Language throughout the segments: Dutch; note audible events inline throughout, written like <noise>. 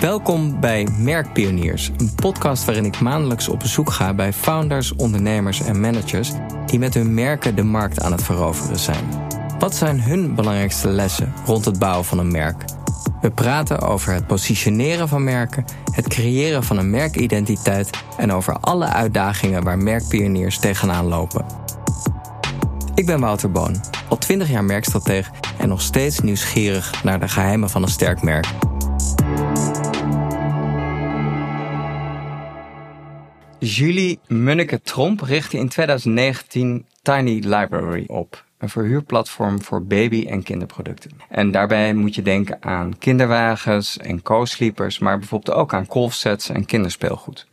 Welkom bij Merkpioniers, een podcast waarin ik maandelijks op bezoek ga bij founders, ondernemers en managers die met hun merken de markt aan het veroveren zijn. Wat zijn hun belangrijkste lessen rond het bouwen van een merk? We praten over het positioneren van merken, het creëren van een merkidentiteit en over alle uitdagingen waar merkpioniers tegenaan lopen. Ik ben Wouter Boon, al 20 jaar merkstratege en nog steeds nieuwsgierig naar de geheimen van een sterk merk. Julie Munneke-Tromp richtte in 2019 Tiny Library op. Een verhuurplatform voor baby- en kinderproducten. En daarbij moet je denken aan kinderwagens en co-sleepers, maar bijvoorbeeld ook aan golfsets en kinderspeelgoed.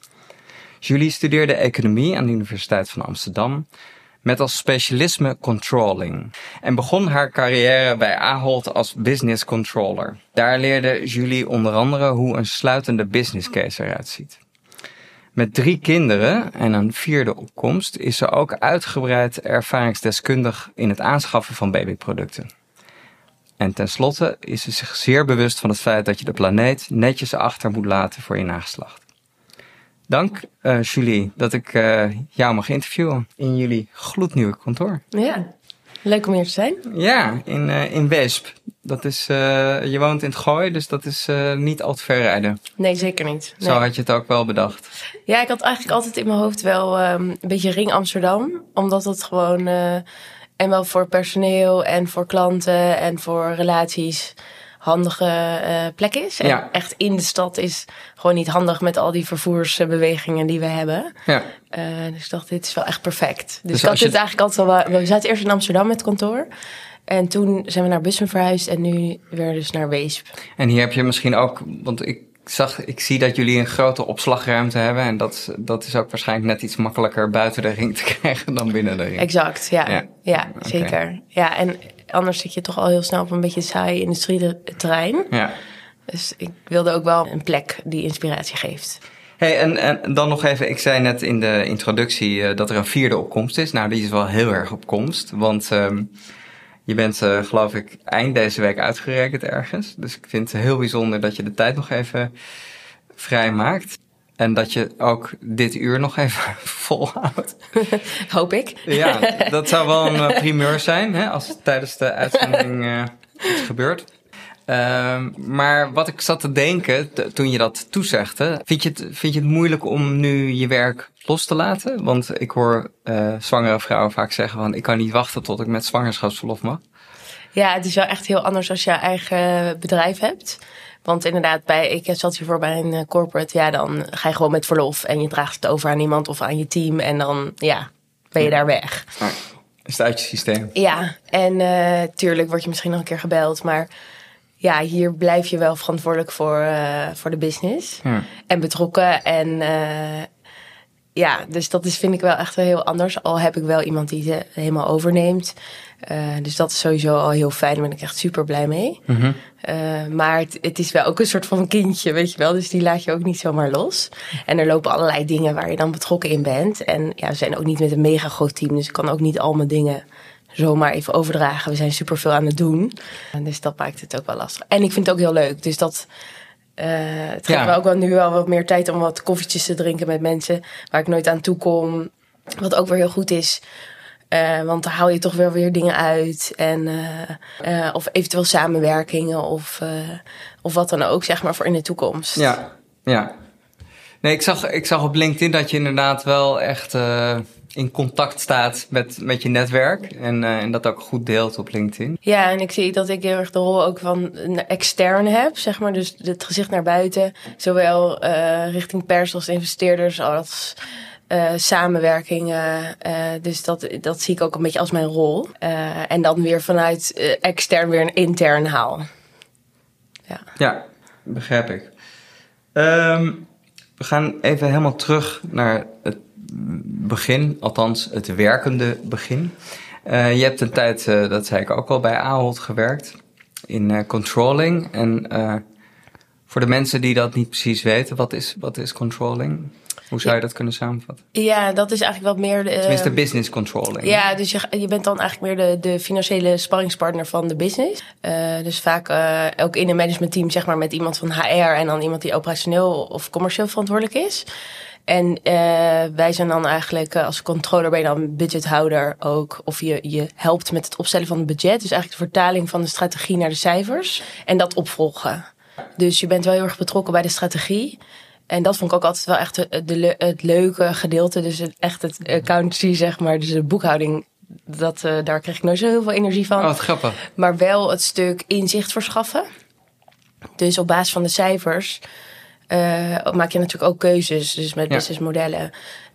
Julie studeerde economie aan de Universiteit van Amsterdam met als specialisme controlling en begon haar carrière bij Ahold als business controller. Daar leerde Julie onder andere hoe een sluitende business case eruit ziet. Met drie kinderen en een vierde opkomst is ze ook uitgebreid ervaringsdeskundig in het aanschaffen van babyproducten. En tenslotte is ze zich zeer bewust van het feit dat je de planeet netjes achter moet laten voor je nageslacht. Dank, uh, Julie, dat ik uh, jou mag interviewen in jullie gloednieuwe kantoor. Ja, leuk om hier te zijn. Ja, in, uh, in Weesp. Dat is, je woont in het Gooi, dus dat is niet al te ver rijden. Nee, zeker niet. Nee. Zo had je het ook wel bedacht. Ja, ik had eigenlijk altijd in mijn hoofd wel um, een beetje ring Amsterdam. Omdat het gewoon, en wel voor personeel en voor klanten en voor relaties handige plek is. En ja. echt in de stad is gewoon niet handig met al die vervoersbewegingen die we hebben. Ja. Dus ik dacht, dit is wel echt perfect. Dus, dus ik had dit eigenlijk altijd wel... We zaten eerst in Amsterdam met kantoor. En toen zijn we naar Bussen verhuisd en nu weer dus naar Weesp. En hier heb je misschien ook... Want ik zag, ik zie dat jullie een grote opslagruimte hebben. En dat, dat is ook waarschijnlijk net iets makkelijker buiten de ring te <laughs> krijgen dan binnen de ring. Exact, ja. Ja, ja zeker. Ja, en anders zit je toch al heel snel op een beetje saai industrieterrein. Ja. Dus ik wilde ook wel een plek die inspiratie geeft. Hey, en, en dan nog even, ik zei net in de introductie uh, dat er een vierde opkomst is. Nou, die is wel heel erg op komst. Want um, je bent, uh, geloof ik, eind deze week uitgerekend ergens. Dus ik vind het heel bijzonder dat je de tijd nog even vrij maakt. En dat je ook dit uur nog even <laughs> volhoudt. <laughs> Hoop ik. Ja, <laughs> dat zou wel een eh, primeur zijn hè, als het tijdens de uitzending uh, iets gebeurt. Uh, maar wat ik zat te denken toen je dat toezegde, vind je, het, vind je het moeilijk om nu je werk los te laten? Want ik hoor uh, zwangere vrouwen vaak zeggen van ik kan niet wachten tot ik met zwangerschapsverlof mag. Ja, het is wel echt heel anders als je eigen bedrijf hebt. Want inderdaad, bij, ik zat hiervoor bij een eh, corporate. Ja, dan ga je gewoon met verlof en je draagt het over aan iemand of aan je team. En dan, ja, ben je daar weg. Is het uit je systeem. Ja, en uh, tuurlijk word je misschien nog een keer gebeld. Maar ja, hier blijf je wel verantwoordelijk voor, uh, voor de business. Ja. En betrokken. En uh, ja, dus dat is, vind ik wel echt wel heel anders. Al heb ik wel iemand die het helemaal overneemt. Uh, dus dat is sowieso al heel fijn. Daar ben ik echt super blij mee. Mm -hmm. uh, maar het, het, is wel ook een soort van kindje, weet je wel. Dus die laat je ook niet zomaar los. En er lopen allerlei dingen waar je dan betrokken in bent. En ja, we zijn ook niet met een mega groot team. Dus ik kan ook niet al mijn dingen zomaar even overdragen. We zijn super veel aan het doen. En dus dat maakt het ook wel lastig. En ik vind het ook heel leuk. Dus dat... Uh, het geeft ja. me ook wel nu wel wat meer tijd om wat koffietjes te drinken met mensen waar ik nooit aan toe kom. Wat ook weer heel goed is. Uh, want dan haal je toch wel weer dingen uit. En, uh, of eventueel samenwerkingen of, of wat dan ook, zeg maar, voor in de toekomst. Ja, ja. Nee, ik zag, ik zag op LinkedIn dat je inderdaad wel echt in contact staat met, met je netwerk. En, en dat ook goed deelt op LinkedIn. Ja, en ik zie dat ik heel erg de rol ook van extern heb, zeg maar. Dus het gezicht naar buiten. Zowel richting pers als investeerders als uh, samenwerkingen. Dus dat, dat zie ik ook een beetje als mijn rol. En dan weer vanuit extern weer een intern haal. Ja, ja begrijp ik. Um, we gaan even helemaal terug naar het begin, althans het werkende begin. je hebt een tijd, dat zei ik ook al, bij Ahold gewerkt in controlling. En voor de mensen die dat niet precies weten, wat is, wat is controlling? Hoe zou je dat kunnen samenvatten? Ja, dat is eigenlijk wat meer... De, Tenminste, business controlling. Ja, dus je, je bent dan eigenlijk meer de, de financiële sparringspartner van de business. Uh, dus vaak uh, ook in een managementteam zeg maar met iemand van HR... en dan iemand die operationeel of commercieel verantwoordelijk is. En uh, wij zijn dan eigenlijk als controller ben je dan budgethouder ook. Of je, je helpt met het opstellen van het budget. Dus eigenlijk de vertaling van de strategie naar de cijfers. En dat opvolgen. Dus je bent wel heel erg betrokken bij de strategie. En dat vond ik ook altijd wel echt de, het leuke gedeelte. Dus het, echt het accountancy, zeg maar. Dus de boekhouding. Dat, uh, daar kreeg ik nooit zo heel veel energie van. Oh, wat grappig. Maar wel het stuk inzicht verschaffen. Dus op basis van de cijfers maak je natuurlijk ook keuzes. Dus met ja. businessmodellen.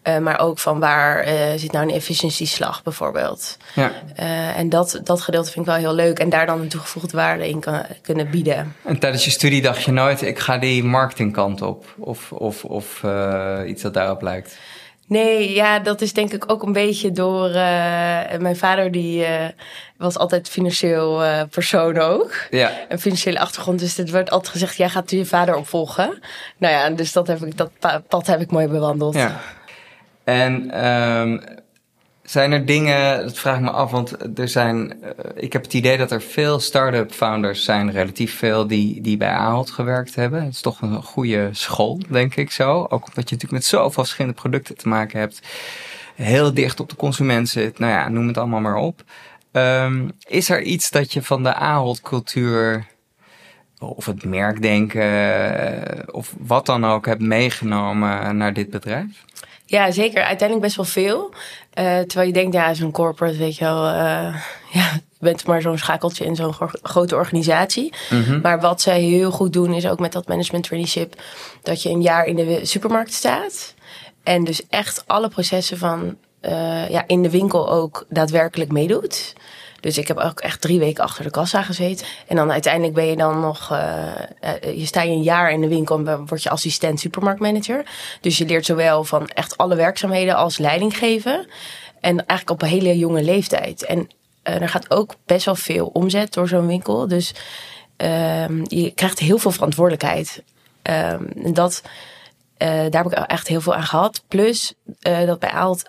Uh, maar ook van waar uh, zit nou een efficiëntieslag bijvoorbeeld. Ja. Uh, en dat, dat gedeelte vind ik wel heel leuk. En daar dan een toegevoegde waarde in kan, kunnen bieden. En tijdens je studie dacht je nooit, ik ga die marketingkant op. Of, of, of iets dat daarop lijkt. Nee, ja, dat is denk ik ook een beetje door uh, mijn vader, die uh, was altijd financieel uh, persoon ook. Ja. Een financiële achtergrond. Dus het werd altijd gezegd, jij gaat je vader opvolgen. Nou ja, dus dat, heb ik, dat pad heb ik mooi bewandeld. Ja. En um, zijn er dingen, dat vraag ik me af, want er zijn, uh, ik heb het idee dat er veel start-up founders zijn, relatief veel, die, die bij Ahold gewerkt hebben. Het is toch een goede school, denk ik zo. Ook omdat je natuurlijk met zoveel verschillende producten te maken hebt. Heel dicht op de consument zit. Nou ja, noem het allemaal maar op. Um, is er iets dat je van de Ahold cultuur of het merkdenken of wat dan ook hebt meegenomen naar dit bedrijf? Ja, zeker. Uiteindelijk best wel veel. Uh, terwijl je denkt, ja, zo'n corporate, weet je wel, uh, ja, je bent maar zo'n schakeltje in zo'n grote organisatie. Mm -hmm. Maar wat zij heel goed doen, is ook met dat management traineeship, dat je een jaar in de supermarkt staat. En dus echt alle processen van uh, ja, in de winkel ook daadwerkelijk meedoet. Dus ik heb ook echt drie weken achter de kassa gezeten. En dan uiteindelijk ben je dan nog, uh, uh, je sta je een jaar in de winkel en word je assistent supermarktmanager. Dus je leert zowel van echt alle werkzaamheden als leiding geven. En eigenlijk op een hele jonge leeftijd. En uh, er gaat ook best wel veel omzet door zo'n winkel. Dus um, je krijgt heel veel verantwoordelijkheid. Um, en dat, daar heb ik echt heel veel aan gehad. Plus dat bij Aalt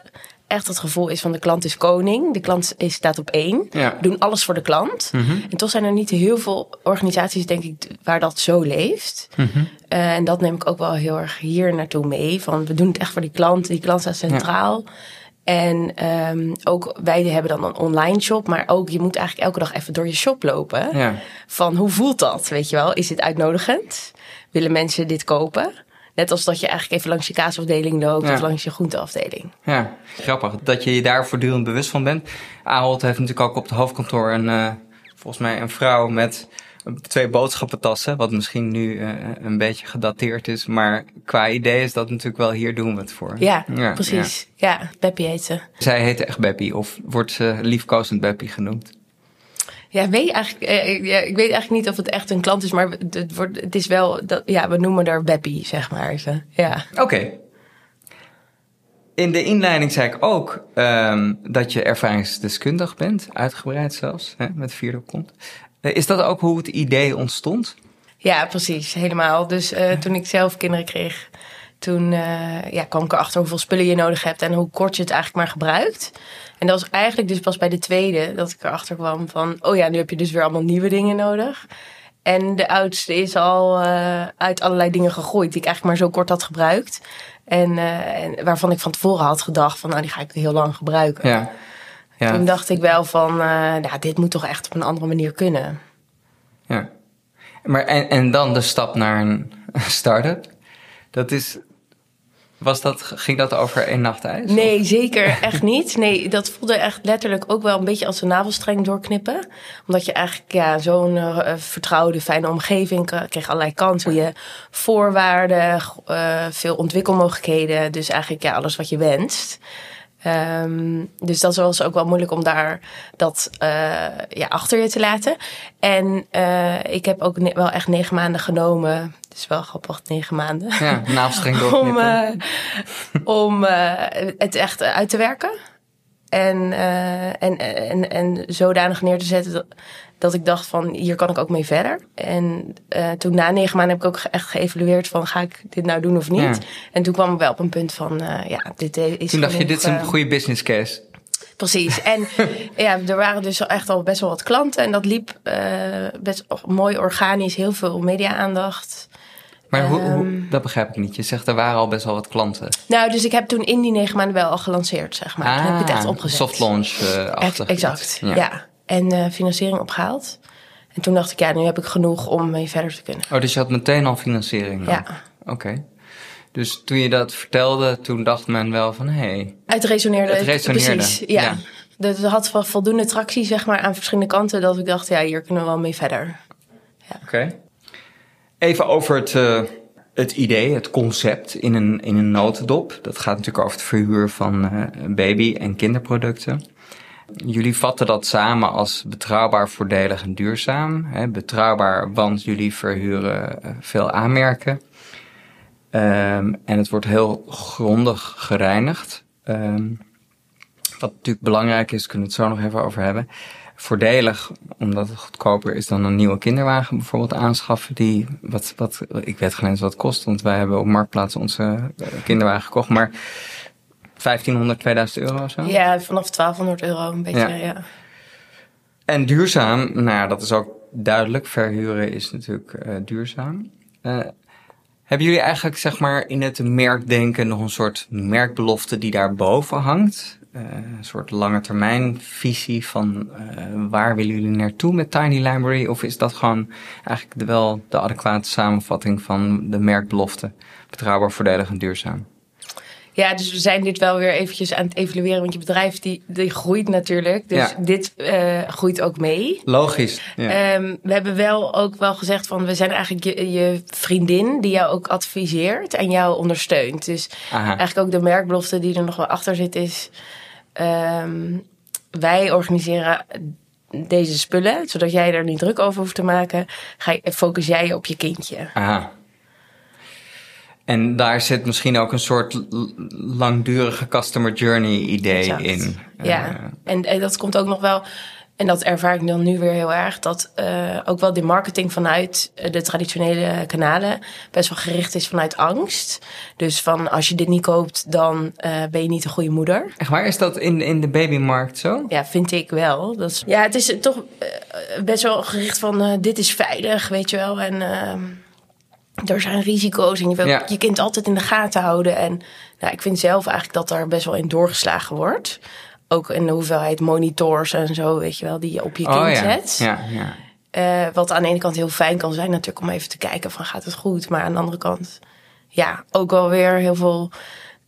echt het gevoel is van de klant is koning. De klant is, staat op één. Ja. We doen alles voor de klant. Mm -hmm. En toch zijn er niet heel veel organisaties, denk ik, waar dat zo leeft. Mm -hmm. uh, en dat neem ik ook wel heel erg hier naartoe mee. Van we doen het echt voor die klant. Die klant staat centraal. Ja. En um, ook wij hebben dan een online shop, maar ook je moet eigenlijk elke dag even door je shop lopen. Ja. Van hoe voelt dat? Weet je wel, is dit uitnodigend? Willen mensen dit kopen? Net als dat je eigenlijk even langs je kaasafdeling loopt Ja. of langs je groenteafdeling. Ja, grappig dat je je daar voortdurend bewust van bent. Ahold heeft natuurlijk ook op het hoofdkantoor een, uh, volgens mij een vrouw met twee boodschappentassen, wat misschien nu uh, een beetje gedateerd is, maar qua idee is dat natuurlijk wel hier doen we het voor. Ja, ja precies. Ja, ja Beppie heet ze. Zij heette echt Beppie of wordt ze liefkozend Beppie genoemd? Ja, weet eigenlijk, eh, ja, ik weet eigenlijk niet of het echt een klant is, maar het, wordt, het is wel, dat, ja, we noemen haar Beppie, zeg maar. Ja. Oké. Okay. In de inleiding zei ik ook um, dat je ervaringsdeskundig bent, uitgebreid zelfs, hè, met vierde kont. Uh, is dat ook hoe het idee ontstond? Ja, precies, helemaal. Dus uh, toen ik zelf kinderen kreeg, toen uh, ja, kwam ik erachter hoeveel spullen je nodig hebt en hoe kort je het eigenlijk maar gebruikt. En dat was eigenlijk dus pas bij de tweede dat ik erachter kwam van... oh ja, nu heb je dus weer allemaal nieuwe dingen nodig. En de oudste is al uh, uit allerlei dingen gegooid die ik eigenlijk maar zo kort had gebruikt. En, uh, en waarvan ik van tevoren had gedacht van nou, die ga ik heel lang gebruiken. Ja. Ja. Toen dacht ik wel van, nou, dit moet toch echt op een andere manier kunnen. Ja. Maar en, en dan de stap naar een <laughs> start-up. Dat is, was dat, ging dat over één nacht ijs? Nee, of? zeker echt niet. Nee, dat voelde echt letterlijk ook wel een beetje als een navelstreng doorknippen. Omdat je eigenlijk ja, zo'n uh, vertrouwde, fijne omgeving kreeg allerlei kansen. Je voorwaarden, uh, veel ontwikkelmogelijkheden. Dus eigenlijk ja, alles wat je wenst. Um, dus dat was ook wel moeilijk om daar dat uh, ja, achter je te laten. En uh, ik heb ook wel echt negen maanden genomen. Het is wel grappig, negen maanden. Ja, navelstreng <laughs> om uh, om het echt uit te werken. En, uh, en, en, en zodanig neer te zetten dat, dat ik dacht van hier kan ik ook mee verder. En toen na negen maanden heb ik ook echt geëvalueerd van ga ik dit nou doen of niet. Ja. En toen kwam ik wel op een punt van ja, dit is Toen dacht je dit is een goede business case. Precies. En <laughs> ja, er waren dus echt al best wel wat klanten. En dat liep uh, best mooi organisch, heel veel media-aandacht. Maar hoe, hoe, ehm, dat begrijp ik niet. Je zegt er waren al best wel wat klanten. Nou, dus ik heb toen in die negen maanden wel al gelanceerd, zeg maar. Ah, toen heb ik het echt ah, opgezet. Soft launch uh, Exact, ja. ja. En uh, financiering opgehaald. En toen dacht ik, ja, nu heb ik genoeg om mee verder te kunnen. Oh, dus je had meteen al financiering? Dan. Ja. Oké. Dus toen je dat vertelde, toen dacht men wel van, hé... Hey, het resoneerde. Het resoneerde. Precies, ja. ja. Het had wel voldoende tractie, zeg maar, aan verschillende kanten... dat ik dacht, ja, hier kunnen we wel mee verder. Ja. Oké. Even over het, uh, het idee, het concept in een, in een notendop. Dat gaat natuurlijk over het verhuur van uh, baby- en kinderproducten. Jullie vatten dat samen als betrouwbaar, voordelig en duurzaam. Betrouwbaar, want jullie verhuren uh, veel aanmerken. Um, en het wordt heel grondig gereinigd. Um, wat natuurlijk belangrijk is, kunnen we het zo nog even over hebben. Voordelig, omdat het goedkoper is dan een nieuwe kinderwagen bijvoorbeeld aanschaffen. Die, wat, wat, ik weet geen eens wat het kost, want wij hebben op Marktplaats onze uh, kinderwagen gekocht. Maar 1500, 2000 euro of zo? Ja, vanaf 1200 euro een beetje, ja. ja. En duurzaam, nou ja, dat is ook duidelijk. Verhuren is natuurlijk uh, duurzaam. Uh, hebben jullie eigenlijk, zeg maar, in het merkdenken nog een soort merkbelofte die daarboven hangt? Uh, een soort lange termijn visie van uh, waar willen jullie naartoe met Tiny Library? Of is dat gewoon eigenlijk de, wel de adequate samenvatting van de merkbelofte? Betrouwbaar, voordelig en duurzaam. Ja, dus we zijn dit wel weer eventjes aan het evalueren. Want je bedrijf die, die groeit natuurlijk. Dus ja. dit uh, groeit ook mee. Logisch. Ja. Um, we hebben wel ook wel gezegd van we zijn eigenlijk je, je, vriendin die jou ook adviseert en jou ondersteunt. Dus Aha. eigenlijk ook de merkbelofte die er nog wel achter zit is. Um, wij organiseren deze spullen, zodat jij er niet druk over hoeft te maken. Ga je, focus jij op je kindje. Aha. En daar zit misschien ook een soort langdurige customer journey idee exact. in. Ja, uh, en, en, dat komt ook nog wel, en dat ervaar ik dan nu weer heel erg, dat uh, ook wel de marketing vanuit de traditionele kanalen best wel gericht is vanuit angst. Dus van als je dit niet koopt, dan uh, ben je niet een goede moeder. Echt waar? Is dat in, in de babymarkt zo? Ja, vind ik wel. Dat is, ja, het is toch best wel gericht van dit is veilig, weet je wel. En ehm, er zijn risico's en je wil ja. je kind altijd in de gaten houden. En nou, ik vind zelf eigenlijk dat daar best wel in doorgeslagen wordt. Ook in de hoeveelheid monitors en zo, weet je wel, die je op je kind oh, ja. zet. Ja, ja. Uh, wat aan de ene kant heel fijn kan zijn natuurlijk om even te kijken van gaat het goed. Maar aan de andere kant, ja, ook wel weer heel veel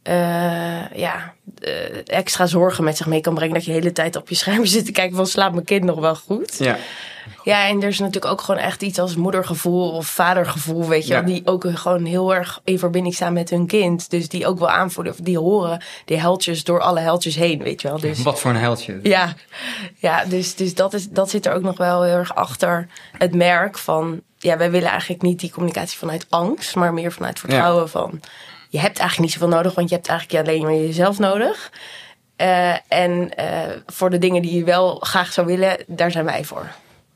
uh, ja, uh, extra zorgen met zich mee kan brengen. Dat je de hele tijd op je scherm <laughs> zit te kijken van slaapt mijn kind nog wel goed. Ja. Ja, en er is natuurlijk ook gewoon echt iets als moedergevoel of vadergevoel, weet je, ja. die ook gewoon heel erg in verbinding staan met hun kind. Dus die ook wel aanvoelen, die horen die heldjes door alle heldjes heen, weet je wel. Dus, Wat voor een heldje. Ja, ja dus, dus dat, is, dat zit er ook nog wel heel erg achter het merk van, ja, wij willen eigenlijk niet die communicatie vanuit angst, maar meer vanuit vertrouwen ja. van, je hebt eigenlijk niet zoveel nodig, want je hebt eigenlijk alleen maar jezelf nodig. Uh, en uh, voor de dingen die je wel graag zou willen, daar zijn wij voor.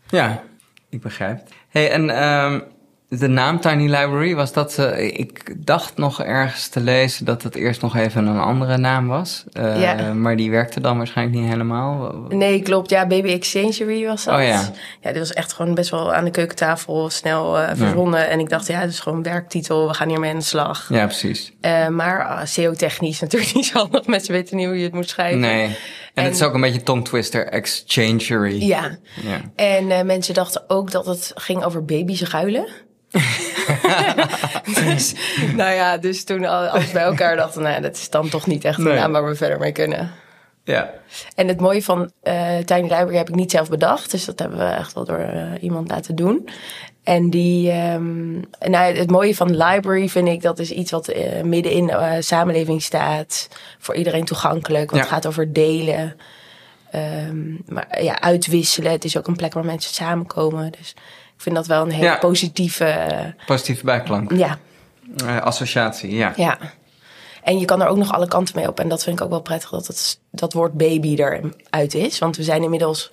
Ja, ik begrijp. Hey, en um, de naam Tiny Library, was dat... Uh, ik dacht nog ergens te lezen dat het eerst nog even een andere naam was. Uh, ja. Maar die werkte dan waarschijnlijk niet helemaal. Nee, klopt. Ja, Baby Exchangery was dat. Oh ja. Ja, dit was echt gewoon best wel aan de keukentafel snel uh, verzonnen. Ja. En ik dacht, ja, het is gewoon een werktitel. We gaan hiermee aan de slag. Ja, precies. maar SEO-technisch <laughs> natuurlijk niet zo handig. Mensen weten niet hoe je het moet schrijven. Nee. En, en, het is ook een beetje tongue twister, exchangery. Ja. ja. En uh, mensen dachten ook dat het ging over baby's ruilen. <laughs> <laughs> dus, nou ja, dus toen alles bij elkaar dachten, nou, dat is dan toch niet echt een nee. naam waar we verder mee kunnen. Ja. En het mooie van uh, Tiny Library heb ik niet zelf bedacht, dus dat hebben we echt wel door uh, iemand laten doen. En die, um, nou, het mooie van library vind ik, dat is iets wat uh, midden in de uh, samenleving staat. Voor iedereen toegankelijk. Ja. het gaat over delen. Um, maar ja, uitwisselen. Het is ook een plek waar mensen samenkomen. Dus ik vind dat wel een hele ja. positieve... Positieve bijklank. Ja. Uh, associatie, ja. Ja. En je kan er ook nog alle kanten mee op. En dat vind ik ook wel prettig dat het, dat woord baby eruit is. Want we zijn inmiddels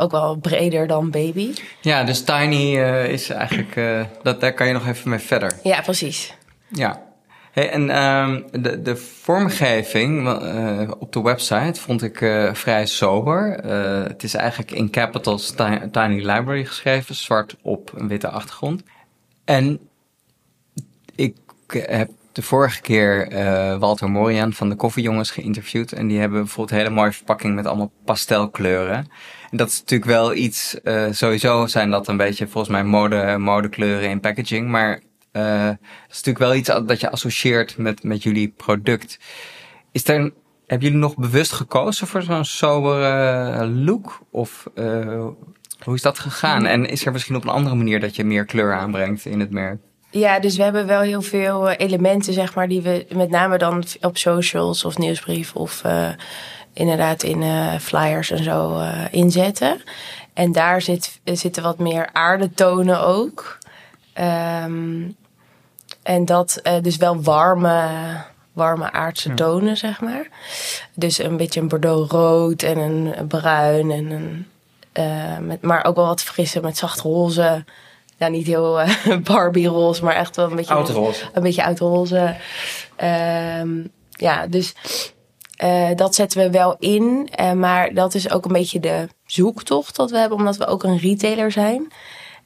ook wel breder dan baby. Ja, dus tiny uh, is eigenlijk, uh, dat, daar kan je nog even mee verder. Ja, precies. Ja. Hey, en um, de, de vormgeving uh, op de website vond ik vrij sober. het is eigenlijk in capitals Tiny Library geschreven, zwart op een witte achtergrond. En ik heb de vorige keer Walter Morian van de Koffiejongens geïnterviewd. En die hebben bijvoorbeeld een hele mooie verpakking met allemaal pastelkleuren. Dat is natuurlijk wel iets, uh, sowieso zijn dat een beetje volgens mij mode, modekleuren in packaging. Maar uh, is natuurlijk wel iets dat je associeert met, met jullie product. Is er, hebben jullie nog bewust gekozen voor zo'n sobere look? Of uh, hoe is dat gegaan? En is er misschien op een andere manier dat je meer kleur aanbrengt in het merk? Ja, dus we hebben wel heel veel elementen, zeg maar, die we met name dan op socials of nieuwsbrief of inderdaad in uh, flyers en zo uh, inzetten. En daar zit, zitten wat meer aardetonen ook. Um, en dat uh, dus wel warme, warme aardse tonen, zeg maar. Dus een beetje een bordeaux rood en een bruin en een... met, maar ook wel wat frisse met zacht roze. Ja, niet heel <laughs> Barbie roze, maar echt wel een beetje... Oud roze. Een beetje oud roze. Um, ja, dus uh, dat zetten we wel in. Uh, maar dat is ook een beetje de zoektocht dat we hebben, omdat we ook een retailer zijn.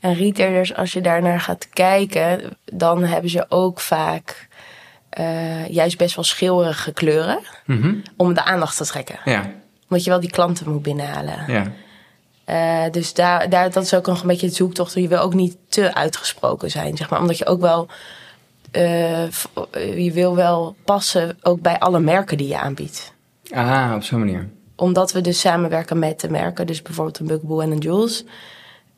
En retailers, als je daarnaar gaat kijken, dan hebben ze ook vaak uh, juist best wel schilderige kleuren. Mm -hmm. Om de aandacht te trekken. Ja. Omdat je wel die klanten moet binnenhalen. Ja. Uh, dus daar, daar, dat is ook nog een beetje de zoektocht. Je wil ook niet te uitgesproken zijn, zeg maar. Omdat je ook wel je wil wel passen ook bij alle merken die je aanbiedt. Ah, op zo'n manier. Omdat we dus samenwerken met de merken, dus bijvoorbeeld een Bugaboo en een Jules.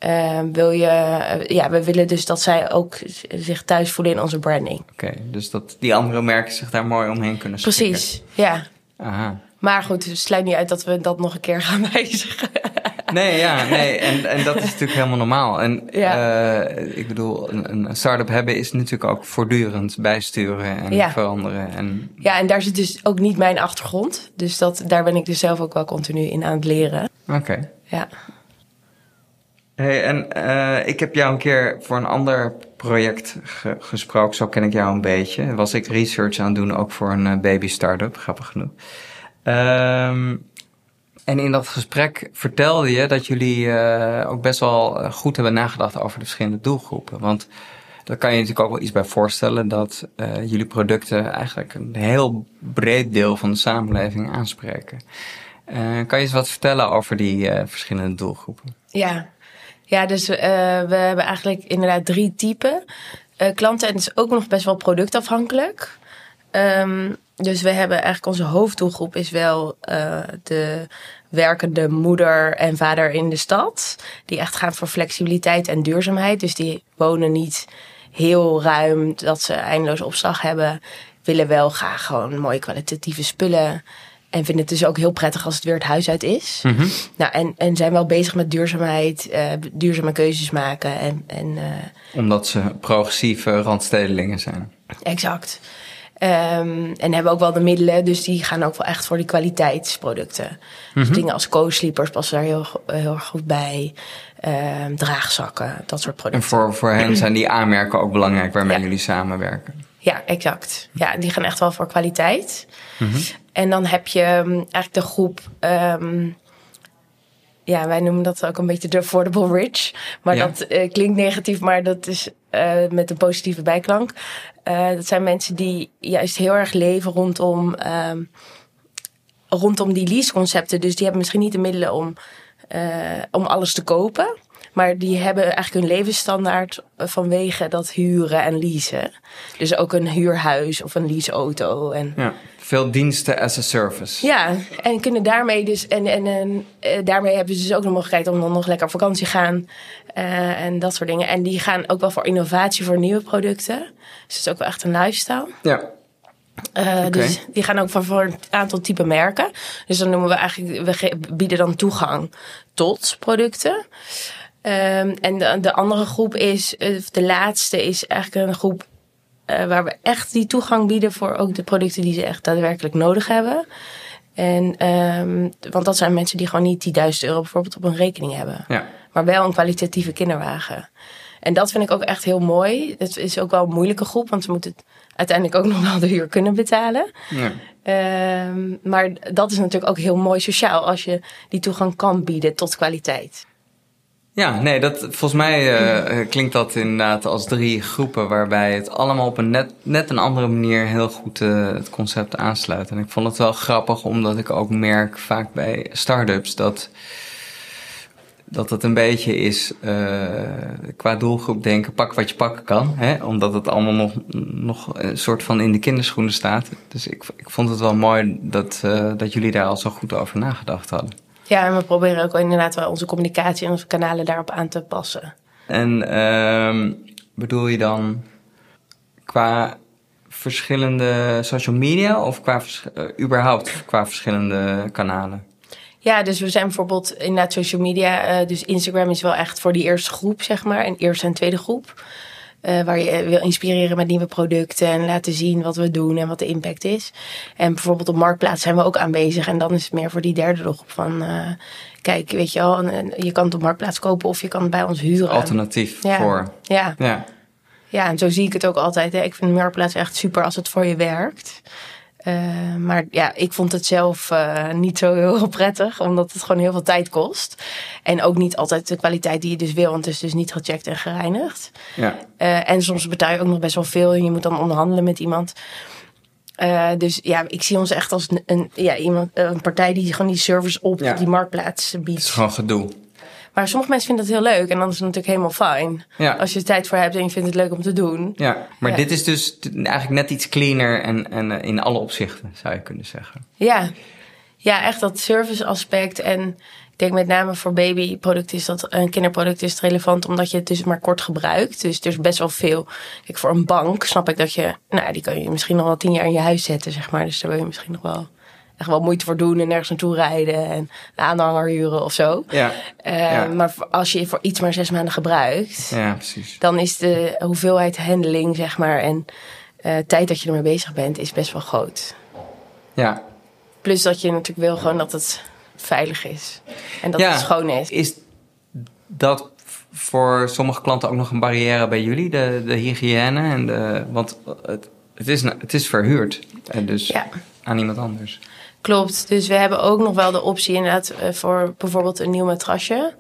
Uh, wil je, uh, ja, we willen dus dat zij ook zich thuis voelen in onze branding. Oké, okay, dus dat die andere merken zich daar mooi omheen kunnen schikken. Precies, ja. Aha. Maar goed, het sluit niet uit dat we dat nog een keer gaan <laughs> wijzigen. Nee, ja, <laughs> nee. En, en dat is natuurlijk helemaal normaal. En ja. uh, ik bedoel, een, een start-up hebben is natuurlijk ook voortdurend bijsturen en ja. veranderen. En... Ja, en daar zit dus ook niet mijn achtergrond. Dus dat, daar ben ik dus zelf ook wel continu in aan het leren. Oké. Okay. Ja. Hey, en uh, ik heb jou een keer voor een ander project ge gesproken. Zo ken ik jou een beetje. Was ik research aan het doen, ook voor een uh, baby start-up, grappig genoeg. Um, en in dat gesprek vertelde je dat jullie uh, ook best wel goed hebben nagedacht over de verschillende doelgroepen. Want daar kan je natuurlijk ook wel iets bij voorstellen dat uh, jullie producten eigenlijk een heel breed deel van de samenleving aanspreken. Kan je eens wat vertellen over die verschillende doelgroepen? Ja, ja dus we hebben eigenlijk inderdaad drie typen klanten en het is ook nog best wel productafhankelijk. Um, dus we hebben eigenlijk onze hoofddoelgroep is wel uh, de werkende moeder en vader in de stad. Die echt gaan voor flexibiliteit en duurzaamheid. Dus die wonen niet heel ruim dat ze eindeloos opslag hebben. Willen wel graag gewoon mooie kwalitatieve spullen. En vinden het dus ook heel prettig als het weer het huis uit is. Mm -hmm. Nou, en, en zijn wel bezig met duurzaamheid, uh, duurzame keuzes maken. En, en, uh, Omdat ze progressieve randstedelingen zijn. Exact. Um, en hebben ook wel de middelen, dus die gaan ook wel echt voor die kwaliteitsproducten. Mm -hmm. Dus dingen als co-sleepers passen daar heel, heel erg goed bij. Um, draagzakken, dat soort producten. En voor, voor hen zijn die aanmerken ook belangrijk waarmee ja. jullie samenwerken? Ja, exact. Ja, die gaan echt wel voor kwaliteit. Mm -hmm. En dan heb je eigenlijk de groep... Um, ja, wij noemen dat ook een beetje de affordable rich. Maar ja. dat uh, klinkt negatief, maar dat is uh, met een positieve bijklank. Uh, dat zijn mensen die juist heel erg leven rondom, um, rondom die leaseconcepten. Dus die hebben misschien niet de middelen om, om alles te kopen. Maar die hebben eigenlijk hun levensstandaard vanwege dat huren en leasen. Dus ook een huurhuis of een leaseauto. En ja, veel diensten as a service. Ja, en kunnen daarmee dus. En, en, en daarmee hebben ze dus ook de mogelijkheid om dan nog lekker op vakantie gaan. Uh, en dat soort dingen. En die gaan ook wel voor innovatie voor nieuwe producten. Dus het is ook wel echt een lifestyle. Ja. Uh, okay. Dus die gaan ook voor, voor een aantal type merken. Dus dan noemen we eigenlijk, we bieden dan toegang tot producten. Um, en de, de, andere groep is, de laatste is eigenlijk een groep waar we echt die toegang bieden voor ook de producten die ze echt daadwerkelijk nodig hebben. En, um, want dat zijn mensen die gewoon niet die 1000 euro bijvoorbeeld op een rekening hebben. Ja. Maar wel een kwalitatieve kinderwagen. En dat vind ik ook echt heel mooi. Het is ook wel een moeilijke groep, want ze moeten uiteindelijk ook <laughs> nog wel de huur kunnen betalen. Ja. Um, maar dat is natuurlijk ook heel mooi sociaal als je die toegang kan bieden tot kwaliteit. Ja, nee, dat, volgens mij uh, klinkt dat inderdaad als drie groepen waarbij het allemaal op een net, net een andere manier heel goed uh, het concept aansluit. En ik vond het wel grappig omdat ik ook merk vaak bij start-ups dat, dat het een beetje is qua doelgroep denken pak wat je pakken kan. Hè? Omdat het allemaal nog, nog een soort van in de kinderschoenen staat. Dus ik, ik vond het wel mooi dat, dat jullie daar al zo goed over nagedacht hadden. Ja, en we proberen ook inderdaad wel onze communicatie en onze kanalen daarop aan te passen. En uh, bedoel je dan qua verschillende social media of qua uh, überhaupt qua verschillende kanalen? Ja, dus we zijn bijvoorbeeld inderdaad social media. Uh, dus Instagram is wel echt voor die eerste groep, zeg maar. En eerste en tweede groep. Uh, waar je wil inspireren met nieuwe producten en laten zien wat we doen en wat de impact is. En bijvoorbeeld op Marktplaats zijn we ook aanwezig. En dan is het meer voor die derde groep van... Uh, kijk, weet je wel, je kan het op Marktplaats kopen of je kan het bij ons huren. Alternatief voor. Ja. ja. Ja, en zo zie ik het ook altijd. Hè. Ik vind Marktplaats echt super als het voor je werkt. Uh, maar ja, ik vond het zelf uh, niet zo heel <laughs> prettig, omdat het gewoon heel veel tijd kost. En ook niet altijd de kwaliteit die je dus wil, want het is dus niet gecheckt en gereinigd. Ja. Uh, en soms betaal je ook nog best wel veel en je moet dan onderhandelen met iemand. dus ja, ik zie ons echt als een, ja, iemand, een partij die gewoon die service op die marktplaats biedt. Het is gewoon gedoe. Maar sommige mensen vinden het heel leuk en dan is het natuurlijk helemaal fijn. Ja. Als je er tijd voor hebt en je vindt het leuk om te doen. Ja, maar dit is dus eigenlijk net iets cleaner en, en eh, in alle opzichten zou je kunnen zeggen. Ja, ja echt dat service aspect. En ik denk met name voor babyproducten is dat een kinderproduct is het relevant omdat je het dus maar kort gebruikt. Dus er is best wel veel. Kijk, voor een bank snap ik dat je, nou, die kan je misschien nog wel tien jaar in je huis zetten, zeg maar. Dus daar wil je misschien nog wel echt wel moeite voor doen en nergens naartoe rijden en een aanhanger huren of zo. Ja, uh, Maar als je voor iets maar zes maanden gebruikt, ja, precies. dan is de hoeveelheid handling, zeg maar, en uh, tijd dat je ermee bezig bent, is best wel groot. Ja. Plus dat je natuurlijk wil gewoon dat het veilig is en dat het schoon is. Is dat voor sommige klanten ook nog een barrière bij jullie, de, de hygiëne? En de, want het, het, is, het is verhuurd, en dus aan iemand anders. Klopt. Dus we hebben ook nog wel de optie inderdaad eh, voor bijvoorbeeld een nieuw matrasje.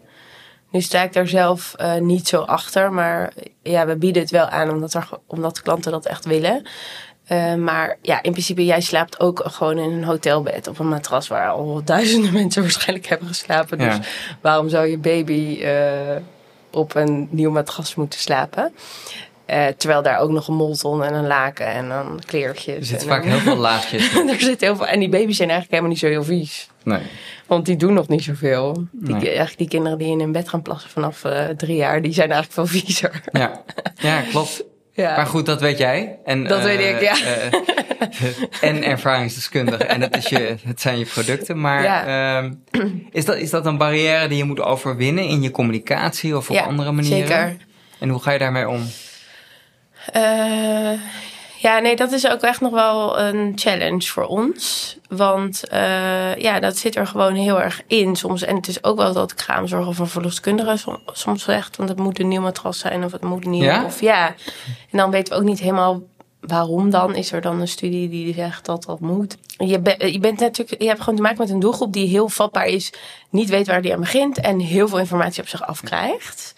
Nu sta ik daar zelf uh, niet zo achter, maar ja, we bieden het wel aan omdat, er, omdat klanten dat echt willen. Uh, maar ja, in principe, jij slaapt ook gewoon in een hotelbed op een matras waar al duizenden <laughs> mensen waarschijnlijk hebben geslapen. Dus waarom zou je baby uh, op een nieuw matras moeten slapen? Uh, terwijl daar ook nog een molton en een laken en dan kleertjes. Er zitten vaak heel veel laagjes. <laughs> er zit heel veel. En die baby's zijn eigenlijk helemaal niet zo heel vies. Nee. Want die doen nog niet zoveel. Die, Eigenlijk die kinderen die in hun bed gaan plassen vanaf uh, drie jaar, die zijn eigenlijk veel viezer. Ja, ja klopt. <laughs> Ja. Maar goed, dat weet jij. En, dat uh, weet ik, ja. en ervaringsdeskundig. en dat is je, het zijn je producten. Maar ja. uh, is, dat, is dat een barrière die je moet overwinnen in je communicatie of op andere manieren? Zeker. En hoe ga je daarmee om? Uh, ja, nee, dat is ook echt nog wel een challenge voor ons. Want uh, ja, dat zit er gewoon heel erg in soms. En het is ook wel dat kraamzorg of een verloskundige soms zegt... want het moet een nieuw matras zijn of het moet nieuw... Ja? Of ja, en dan weten we ook niet helemaal waarom dan. Is er dan een studie die zegt dat dat moet? Je, je, bent natuurlijk, je hebt gewoon te maken met een doelgroep die heel vatbaar is... niet weet waar die aan begint en heel veel informatie op zich afkrijgt...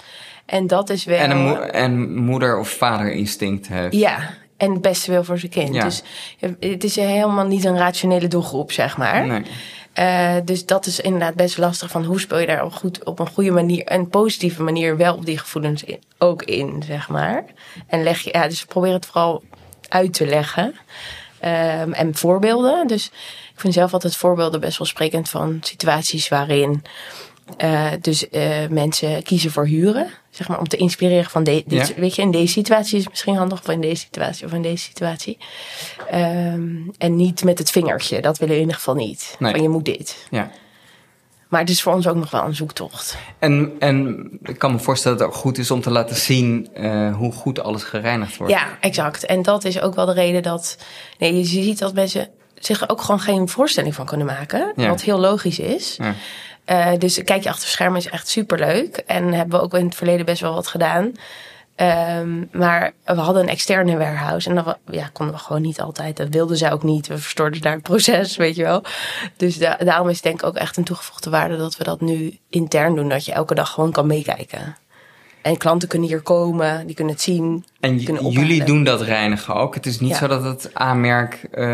En dat is wel. En, een en moeder- of vaderinstinct heeft. Ja, en het beste wil voor zijn kind. Ja. Dus het is helemaal niet een rationele doelgroep, zeg maar. Nee. Uh, dus dat is inderdaad best lastig van hoe speel je daar op, goed, op een goede manier, een positieve manier wel op die gevoelens ook in, zeg maar. En leg je, ja, dus probeer het vooral uit te leggen. Um, en voorbeelden. Dus ik vind zelf altijd voorbeelden best wel sprekend van situaties waarin uh, dus uh, mensen kiezen voor huren zeg maar, om te inspireren van de, dit, weet je, in deze situatie is misschien handig, of in deze situatie, of in deze situatie. Um, en niet met het vingertje, dat willen we in ieder geval niet. Van je moet dit. Ja. Maar het is voor ons ook nog wel een zoektocht. En, en ik kan me voorstellen dat het ook goed is om te laten zien uh, hoe goed alles gereinigd wordt. Ja, exact. En dat is ook wel de reden dat. Nee, je ziet dat mensen zich ook gewoon geen voorstelling van kunnen maken. Wat heel logisch is. Ja. Uh, dus kijk je achter schermen is echt super leuk. En hebben we ook in het verleden best wel wat gedaan. Um, maar we hadden een externe warehouse en dat ja, konden we gewoon niet altijd. Dat wilden zij ook niet. We verstoorden daar het proces, weet je wel. Dus daarom is het denk ik ook echt een toegevoegde waarde dat we dat nu intern doen. Dat je elke dag gewoon kan meekijken. En klanten kunnen hier komen, die kunnen het zien. En jullie doen dat reinigen ook. Het is niet zo dat het aanmerk, uh,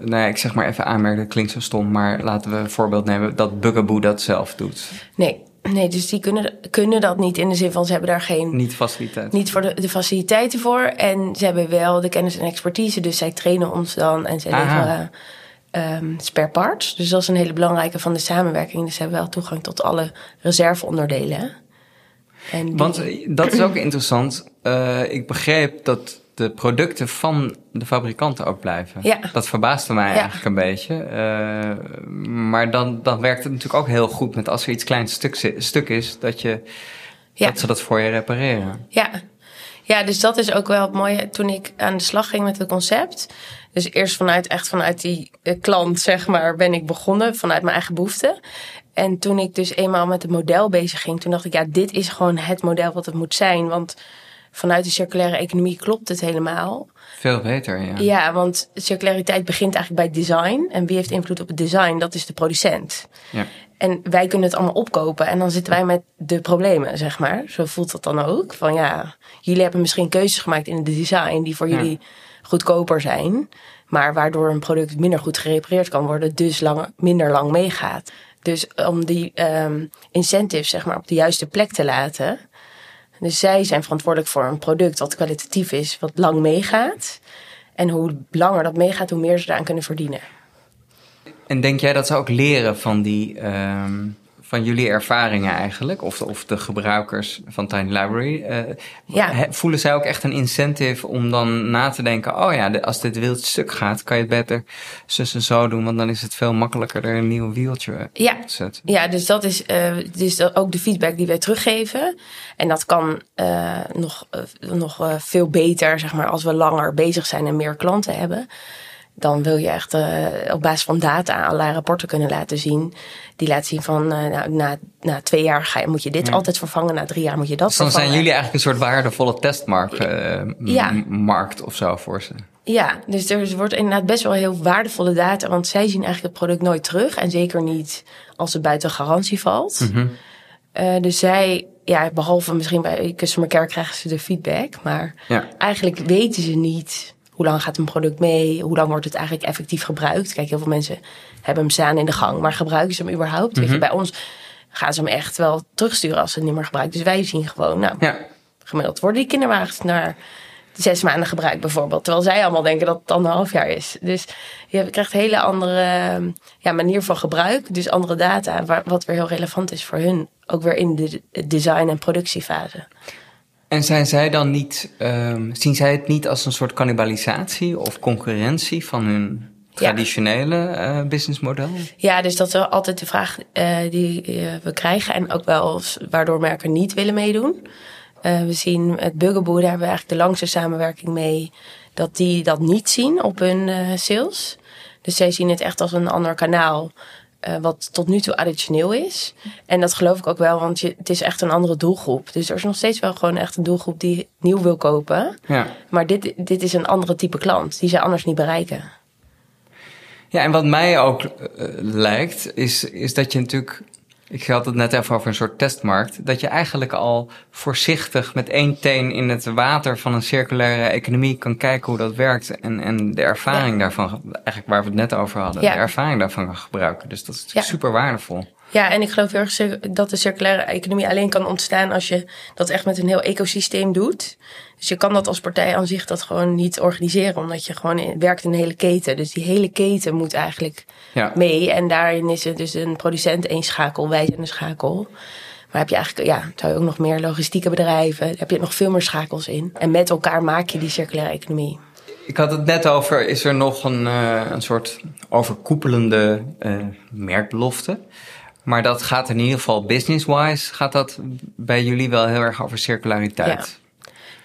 nou ja, ik zeg maar even aanmerk, dat klinkt zo stom, maar laten we een voorbeeld nemen dat Bugaboo dat zelf doet. Nee, Nee, dus die kunnen, kunnen dat niet in de zin van ze hebben daar geen. Niet faciliteiten. Niet voor de, de faciliteiten voor. En ze hebben wel de kennis en expertise. Dus zij trainen ons dan en ze leveren um, spare parts. Dus dat is een hele belangrijke van de samenwerking. Dus ze hebben wel toegang tot alle reserveonderdelen. En Want eh, dat is ook interessant. Uh, ik begreep dat de producten van de fabrikanten ook blijven. Ja. Dat verbaasde mij eigenlijk een beetje. Uh, maar dan, dan werkt het natuurlijk ook heel goed met als er iets kleins stuk, stuk is, dat, je, dat ze dat voor je repareren. Ja. ja, dus dat is ook wel het mooie. Toen ik aan de slag ging met het concept. Dus eerst vanuit echt vanuit die eh, klant, zeg maar, ben ik begonnen, vanuit mijn eigen behoeften. En toen ik dus eenmaal met het model bezig ging, toen dacht ik, ja, dit is gewoon het model wat het moet zijn. Want vanuit de circulaire economie klopt het helemaal. Veel beter, ja. Ja, want circulariteit begint eigenlijk bij design. En wie heeft invloed op het design? Dat is de producent. Ja. En wij kunnen het allemaal opkopen en dan zitten wij met de problemen, zeg maar. Zo voelt dat dan ook. Van ja, jullie hebben misschien keuzes gemaakt in het design die voor jullie goedkoper zijn. Maar waardoor een product minder goed gerepareerd kan worden, dus lang, minder lang meegaat. Dus om die um, incentives zeg maar, op de juiste plek te laten, dus zij zijn verantwoordelijk voor een product wat kwalitatief is, wat lang meegaat. En hoe langer dat meegaat, hoe meer ze eraan kunnen verdienen. En denk jij dat ze ook leren van die um, van jullie ervaringen eigenlijk, of de, of de gebruikers van Tiny Library, uh, ja. voelen zij ook echt een incentive om dan na te denken: oh ja, als dit wild stuk gaat, kan je het beter zus en zo doen, want dan is het veel makkelijker er een nieuw wieltje ja. te zetten. Ja, dus dat is uh, dus ook de feedback die wij teruggeven. En dat kan uh, nog, nog veel beter, zeg maar, als we langer bezig zijn en meer klanten hebben dan wil je echt uh, op basis van data allerlei rapporten kunnen laten zien. Die laten zien van uh, nou, na, na twee jaar ga je, moet je dit altijd vervangen, na drie jaar moet je dat dus dan vervangen. zijn jullie eigenlijk een soort waardevolle testmarkt uh, ja. markt of zo voor ze. Ja, dus er wordt inderdaad best wel heel waardevolle data, want zij zien eigenlijk het product nooit terug. En zeker niet als het buiten garantie valt. Mm -hmm. dus zij, ja, behalve misschien bij Customer Care krijgen ze de feedback. Maar ja. eigenlijk weten ze niet hoe lang gaat een product mee? Hoe lang wordt het eigenlijk effectief gebruikt? Kijk, heel veel mensen hebben hem staan in de gang, maar gebruiken ze hem überhaupt? Weet je, mhm. bij ons gaan ze hem echt wel terugsturen als ze het niet meer gebruiken. Dus wij zien gewoon, nou, ja. gemiddeld worden die kinderwagens naar zes maanden gebruikt bijvoorbeeld. Terwijl zij allemaal denken dat het anderhalf jaar is. Dus je krijgt een hele andere ja, manier van gebruik. Dus andere data, wat weer heel relevant is voor hun. Ook weer in de design- en productiefase. En zijn zij dan niet, um, zien zij het niet als een soort cannibalisatie of concurrentie van hun traditionele ja. uh, businessmodel? Ja, dus dat is altijd de vraag uh, die uh, we krijgen en ook wel waardoor merken niet willen meedoen. we zien het Bugaboo, daar hebben we eigenlijk de langste samenwerking mee, dat die dat niet zien op hun sales. Dus zij zien het echt als een ander kanaal. Uh, wat tot nu toe additioneel is. En dat geloof ik ook wel, want je, het is echt een andere doelgroep. Dus er is nog steeds wel gewoon echt een doelgroep die nieuw wil kopen. Ja. Maar dit, dit is een andere type klant die ze anders niet bereiken. Ja, en wat mij ook uh, lijkt, is, is dat je natuurlijk ik had het net even over een soort testmarkt. Dat je eigenlijk al voorzichtig met één teen in het water van een circulaire economie kan kijken hoe dat werkt. En, en de ervaring daarvan, eigenlijk waar we het net over hadden, ja. de ervaring daarvan kan gebruiken. Dus dat is super waardevol. Ja, en ik geloof heel erg dat de circulaire economie alleen kan ontstaan als je dat echt met een heel ecosysteem doet. Dus je kan dat als partij aan zich dat gewoon niet organiseren, omdat je gewoon werkt in een hele keten. Dus die hele keten moet eigenlijk ja. mee. En daarin is het dus een producent één schakel, wij zijn een schakel. Maar heb je eigenlijk, ja, zou je ook nog meer logistieke bedrijven, heb je nog veel meer schakels in. En met elkaar maak je die circulaire economie. Ik had het net over, is er nog een, uh, een soort overkoepelende uh, merkbelofte? Maar dat gaat in ieder geval business-wise, gaat dat bij jullie wel heel erg over circulariteit.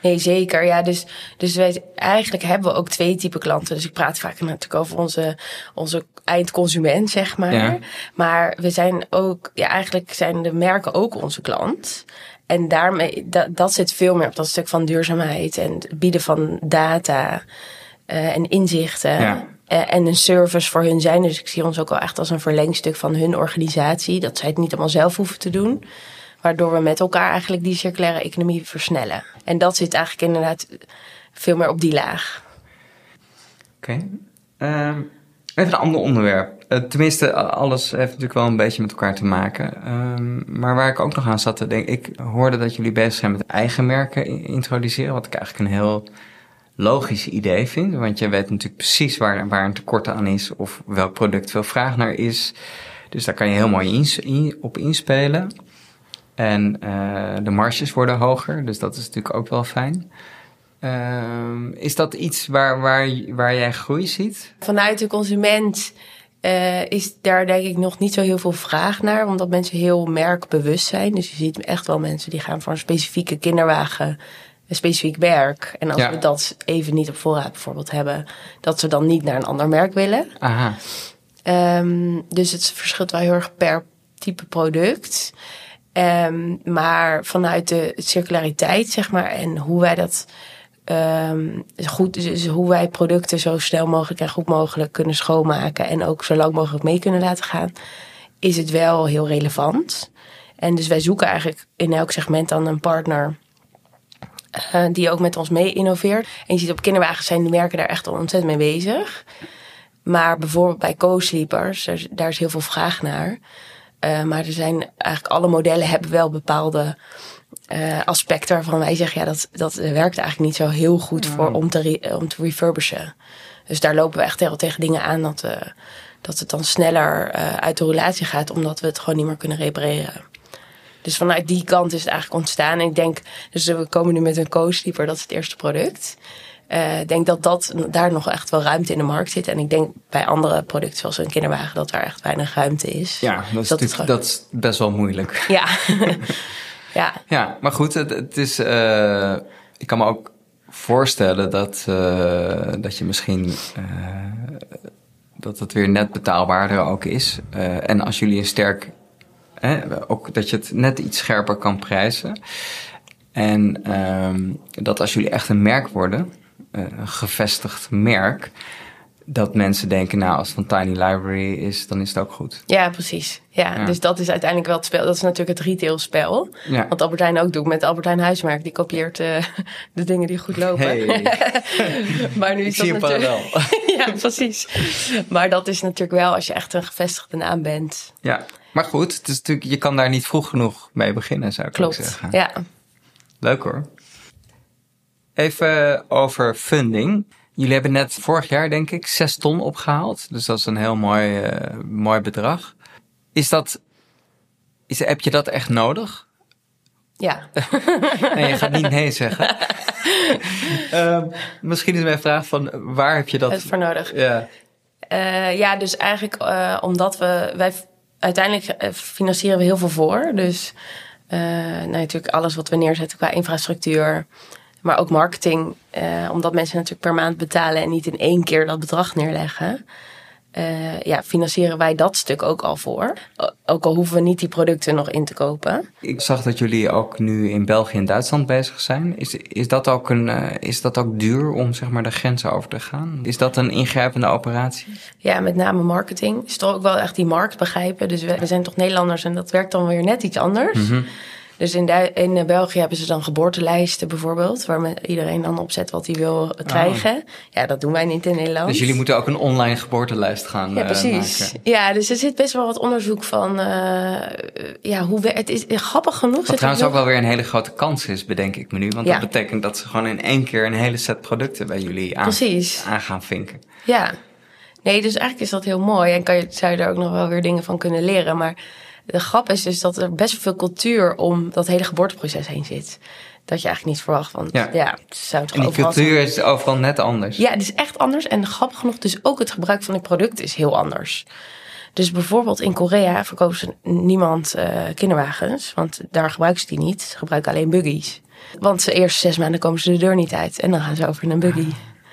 Nee, zeker. Ja, dus, dus wij, eigenlijk hebben we ook twee typen klanten. Dus ik praat vaak natuurlijk over onze, onze eindconsument, zeg maar. Ja. Maar we zijn ook, ja, eigenlijk zijn de merken ook onze klant. En daarmee, dat, dat zit veel meer op dat stuk van duurzaamheid en het bieden van data uh, en inzichten. Ja. Uh, en een service voor hun zijn. Dus ik zie ons ook wel echt als een verlengstuk van hun organisatie. Dat zij het niet allemaal zelf hoeven te doen. Waardoor we met elkaar eigenlijk die circulaire economie versnellen. En dat zit eigenlijk inderdaad veel meer op die laag. Oké. Uh, even een ander onderwerp. Uh, tenminste, alles heeft natuurlijk wel een beetje met elkaar te maken. Uh, maar waar ik ook nog aan zat te denken... Ik hoorde dat jullie bezig zijn met eigen merken introduceren. Wat ik eigenlijk een heel logisch idee vind. Want je weet natuurlijk precies waar, waar een tekort aan is... of welk product veel vraag naar is. Dus daar kan je heel mooi in, op inspelen. En uh, de marges worden hoger, dus dat is natuurlijk ook wel fijn. Uh, is dat iets waar, waar, waar jij groei ziet? Vanuit de consument uh, is daar denk ik nog niet zo heel veel vraag naar, omdat mensen heel merkbewust zijn. Dus je ziet echt wel mensen die gaan voor een specifieke kinderwagen, een specifiek merk. En als ja. we dat even niet op voorraad bijvoorbeeld hebben, dat ze dan niet naar een ander merk willen. Aha. Um, dus het verschilt wel heel erg per type product. Um, maar vanuit de circulariteit, zeg maar, en hoe wij dat um, goed, dus hoe wij producten zo snel mogelijk en goed mogelijk kunnen schoonmaken en ook zo lang mogelijk mee kunnen laten gaan, is het wel heel relevant. En dus wij zoeken eigenlijk in elk segment dan een partner uh, die ook met ons mee innoveert. En je ziet op kinderwagens zijn de merken daar echt ontzettend mee bezig. Maar bijvoorbeeld bij co-sleepers, daar is heel veel vraag naar. Uh, maar er zijn eigenlijk alle modellen hebben wel bepaalde uh, aspecten waarvan wij zeggen, ja, dat, dat werkt eigenlijk niet zo heel goed voor om te, re, om te refurbishen. Dus daar lopen we echt heel tegen dingen aan dat, dat het dan sneller uit de relatie gaat, omdat we het gewoon niet meer kunnen repareren. Dus vanuit die kant is het eigenlijk ontstaan. En ik denk, dus we komen nu met een co-sleeper, dat is het eerste product. Uh, ik denk dat, dat daar nog echt wel ruimte in de markt zit. En ik denk bij andere producten zoals een kinderwagen dat daar echt weinig ruimte is. Ja, dat is, dat is, dat is best wel moeilijk. Ja. <laughs> ja. ja, maar goed, het, het is. Uh, ik kan me ook voorstellen dat, uh, dat je misschien. dat het weer net betaalbaarder ook is. en als jullie een sterk. Ook dat je het net iets scherper kan prijzen. En ehm, dat als jullie echt een merk worden eh, een gevestigd merk. Dat mensen denken, nou, als het van Tiny Library is, dan is het ook goed. Ja, precies. Ja, dus dat is uiteindelijk wel het spel. Dat is natuurlijk het retailspel. Ja. Wat Albertijn ook doet met Albertijn Huismerk. Die kopieert uh, <laughs> de dingen die goed lopen. Hey. <laughs> maar nu is Ik dat natuurlijk... <laughs> ja, precies. Maar dat is natuurlijk wel als je echt een gevestigde naam bent. Ja, maar goed, het is natuurlijk, je kan daar niet vroeg genoeg mee beginnen, zou ik Klopt. zeggen. Ja. Leuk hoor. Even over funding. Jullie hebben net vorig jaar, denk ik, 6 ton opgehaald. Dus dat is een heel mooi, uh, mooi bedrag. Is dat, is, heb je dat echt nodig? Ja. <laughs> nee, je gaat niet nee zeggen. uh, <laughs> misschien is mijn vraag van waar heb je dat het voor nodig? Ja, uh, ja dus eigenlijk uh, omdat we, wij uiteindelijk financieren we heel veel voor. Dus nou, natuurlijk alles wat we neerzetten qua infrastructuur, maar ook marketing, uh, omdat mensen natuurlijk per maand betalen en niet in één keer dat bedrag neerleggen. Uh, ja, financieren wij dat stuk ook al voor. Ook al hoeven we niet die producten nog in te kopen. Ik zag dat jullie ook nu in België en Duitsland bezig zijn. Is, is, dat, ook een, uh, is dat ook duur om zeg maar, de grenzen over te gaan? Is dat een ingrijpende operatie? Ja, met name marketing. Is toch ook wel echt die markt begrijpen. Dus we, we zijn toch Nederlanders en dat werkt dan weer net iets anders. Mm -hmm. Dus in, in eh, België hebben ze dan geboortelijsten bijvoorbeeld, waar iedereen dan opzet wat hij wil krijgen. Oh. Ja, dat doen wij niet in Nederland. Dus jullie moeten ook een online geboortelijst gaan Ja, precies. Uh, maken. Ja, dus er zit best wel wat onderzoek van, uh, ja, hoe we, het is grappig genoeg. Wat trouwens ook wel weer een hele grote kans is, bedenk ik me nu. Want ja. dat betekent dat ze gewoon in één keer een hele set producten bij jullie aan, precies. aan gaan vinken. Ja. Nee, dus eigenlijk is dat heel mooi en kan je, zou je daar ook nog wel weer dingen van kunnen leren. Maar de grap is dus dat er best veel cultuur om dat hele geboorteproces heen zit. Dat je eigenlijk niet verwacht. Want ja, ja het zou toch en die cultuur is overal net anders. Ja, het is echt anders. En grappig genoeg, dus ook het gebruik van het product is heel anders. Dus bijvoorbeeld in Korea verkopen ze niemand uh, kinderwagens, want daar gebruiken ze die niet. Ze gebruiken alleen buggies. Want de eerste zes maanden komen ze de deur niet uit en dan gaan ze over in een buggy.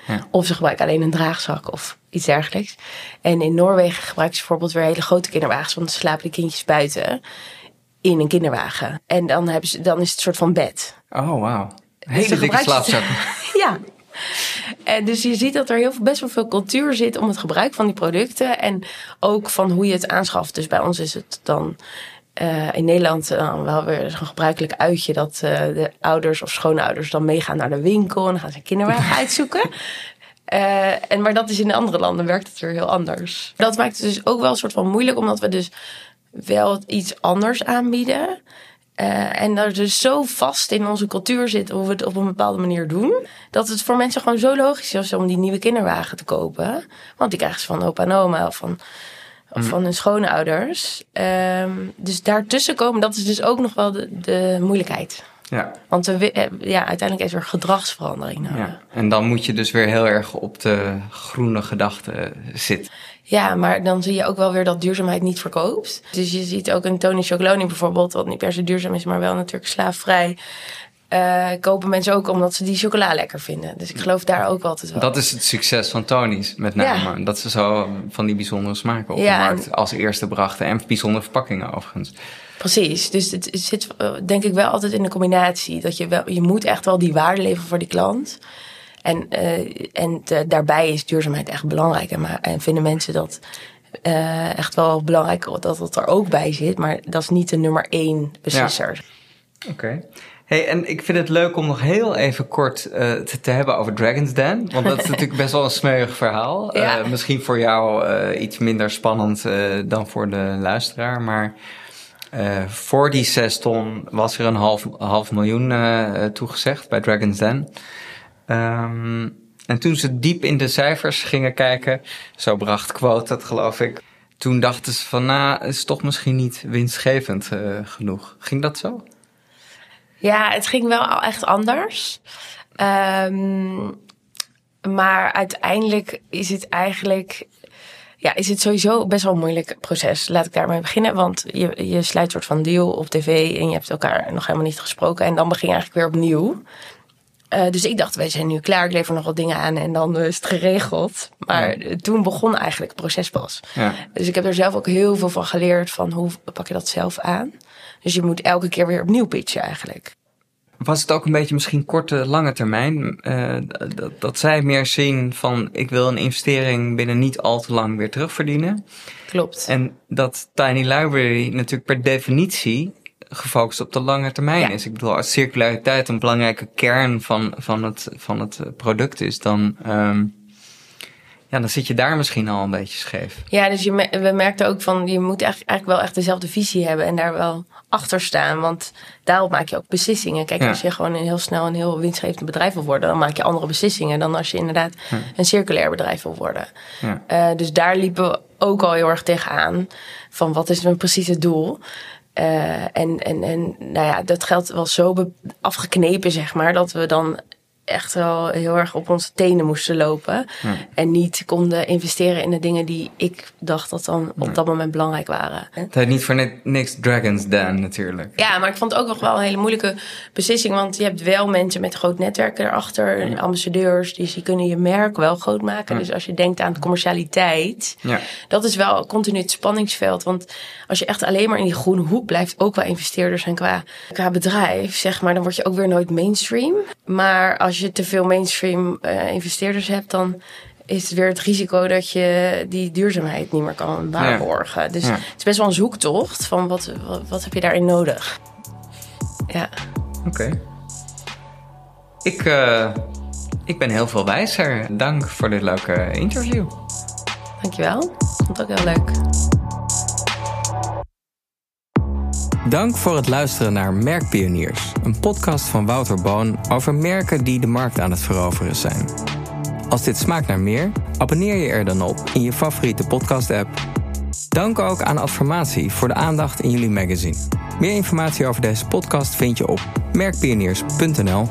Ja. Of ze gebruiken alleen een draagzak of iets dergelijks. En in Noorwegen gebruiken ze bijvoorbeeld weer hele grote kinderwagens, want ze slapen de kindjes buiten in een kinderwagen. En dan, hebben ze, dan is het een soort van bed. Oh, wauw. Hele dus dikke slaapzakken. <laughs> ja. En dus je ziet dat er heel veel, best wel veel cultuur zit om het gebruik van die producten. En ook van hoe je het aanschaft. Dus bij ons is het dan uh, in Nederland uh, wel weer zo'n gebruikelijk uitje dat uh, de ouders of schoonouders dan meegaan naar de winkel en dan gaan ze een kinderwagen <laughs> uitzoeken. En, maar dat is in andere landen werkt het weer heel anders. Dat maakt het dus ook wel een soort van moeilijk, omdat we dus wel iets anders aanbieden. Uh, en dat dus zo vast in onze cultuur zit hoe we het op een bepaalde manier doen. Dat het voor mensen gewoon zo logisch is om die nieuwe kinderwagen te kopen. Want die krijgen ze van opa en oma of van, of mm. van hun schoonouders. Um, dus daartussen komen, dat is dus ook nog wel de, de moeilijkheid. Ja. Want we, eh, ja, uiteindelijk is er gedragsverandering nodig. Ja. En dan moet je dus weer heel erg op de groene gedachte zitten. Ja, maar dan zie je ook wel weer dat duurzaamheid niet verkoopt. Dus je ziet ook een Tony Chocoloni bijvoorbeeld, wat niet per se duurzaam is, maar wel natuurlijk slaafvrij. Uh, kopen mensen ook omdat ze die chocola lekker vinden. Dus ik geloof daar ook altijd wel. Dat is het succes van Tony's, met name. Dat ze zo van die bijzondere smaken op de markt als eerste brachten. En bijzondere verpakkingen overigens. Precies. Dus het zit eh, denk ik wel altijd in de combinatie. Dat je wel, je moet echt wel die waarde leveren voor die klant. En, uh, en daarbij is duurzaamheid echt belangrijk. En, maar, en vinden mensen dat uh, echt wel belangrijk dat het er ook bij zit. Maar dat is niet de nummer één beslisser. Oké. Hey, en ik vind het leuk om nog heel even kort uh, te, te, hebben over Dragon's Den. Want dat is <laughs> natuurlijk best wel een smeuig verhaal. Ja. misschien voor jou iets minder spannend dan voor de luisteraar. Maar voor die zes ton was er een half, half miljoen toegezegd bij Dragon's Den. Um, en toen ze diep in de cijfers gingen kijken, zo bracht Quote dat geloof ik. Toen dachten ze van, nou, is toch misschien niet winstgevend genoeg. Ging dat zo? Ja, het ging wel echt anders. Um, maar uiteindelijk is het eigenlijk ja, is het sowieso best wel een moeilijk proces. Laat ik daarmee beginnen. Want je, je sluit een soort van deal op tv en je hebt elkaar nog helemaal niet gesproken. En dan begin je eigenlijk weer opnieuw. Uh, dus ik dacht, wij zijn nu klaar, ik lever nog wat dingen aan en dan is het geregeld. Maar toen begon eigenlijk het proces pas. Ja. Dus ik heb er zelf ook heel veel van geleerd van hoe pak je dat zelf aan. Dus je moet elke keer weer opnieuw pitchen eigenlijk. Was het ook een beetje misschien korte, lange termijn? Uh, dat, dat zij meer zien van ik wil een investering binnen niet al te lang weer terugverdienen. Klopt. En dat Tiny Library natuurlijk per definitie gefocust op de lange termijn is. Ik bedoel, als circulariteit een belangrijke kern van, van, het, van het product is, dan, um, ja, dan zit je daar misschien al een beetje scheef. Ja, dus je, we merkten ook van, je moet eigenlijk, eigenlijk wel echt dezelfde visie hebben en daar wel achter staan. Want daarop maak je ook beslissingen. Kijk, als je gewoon een heel snel een heel winstgevend bedrijf wil worden, dan maak je andere beslissingen dan als je inderdaad een circulair bedrijf wil worden. Ja. Uh, dus daar liepen we ook al heel erg tegenaan. Van wat is mijn precies het doel? Uh, en, en, en nou ja, dat geld was zo afgeknepen, zeg maar, dat we dan echt wel heel erg op onze tenen moesten lopen. En niet konden investeren in de dingen die ik dacht dat dan op dat moment belangrijk waren. Het heet niet voor niks Dragons Den natuurlijk. Ja, maar ik vond het ook nog wel een hele moeilijke beslissing. Want je hebt wel mensen met groot netwerk erachter. Ambassadeurs, die, die kunnen je merk wel groot maken. Dus als je denkt aan de commercialiteit. Dat is wel continu het spanningsveld. Want als je echt alleen maar in die groene hoek blijft. Ook wel investeerders zijn qua, qua bedrijf, zeg maar. Dan word je ook weer nooit mainstream. Maar als je te veel mainstream uh, investeerders hebt, dan is het weer het risico dat je die duurzaamheid niet meer kan waarborgen. Dus het is best wel een zoektocht van wat, wat, heb je daarin nodig. Ja. Oké. Ik, uh, ik ben heel veel wijzer. Dank voor dit leuke interview. Dankjewel. Ik vond het ook heel leuk. Dank voor het luisteren naar Merkpioniers, een podcast van Wouter Boon over merken die de markt aan het veroveren zijn. Als dit smaakt naar meer, abonneer je er dan op in je favoriete podcast-app. Dank ook aan Adformatie voor de aandacht in jullie magazine. Meer informatie over deze podcast vind je op merkpioniers.nl.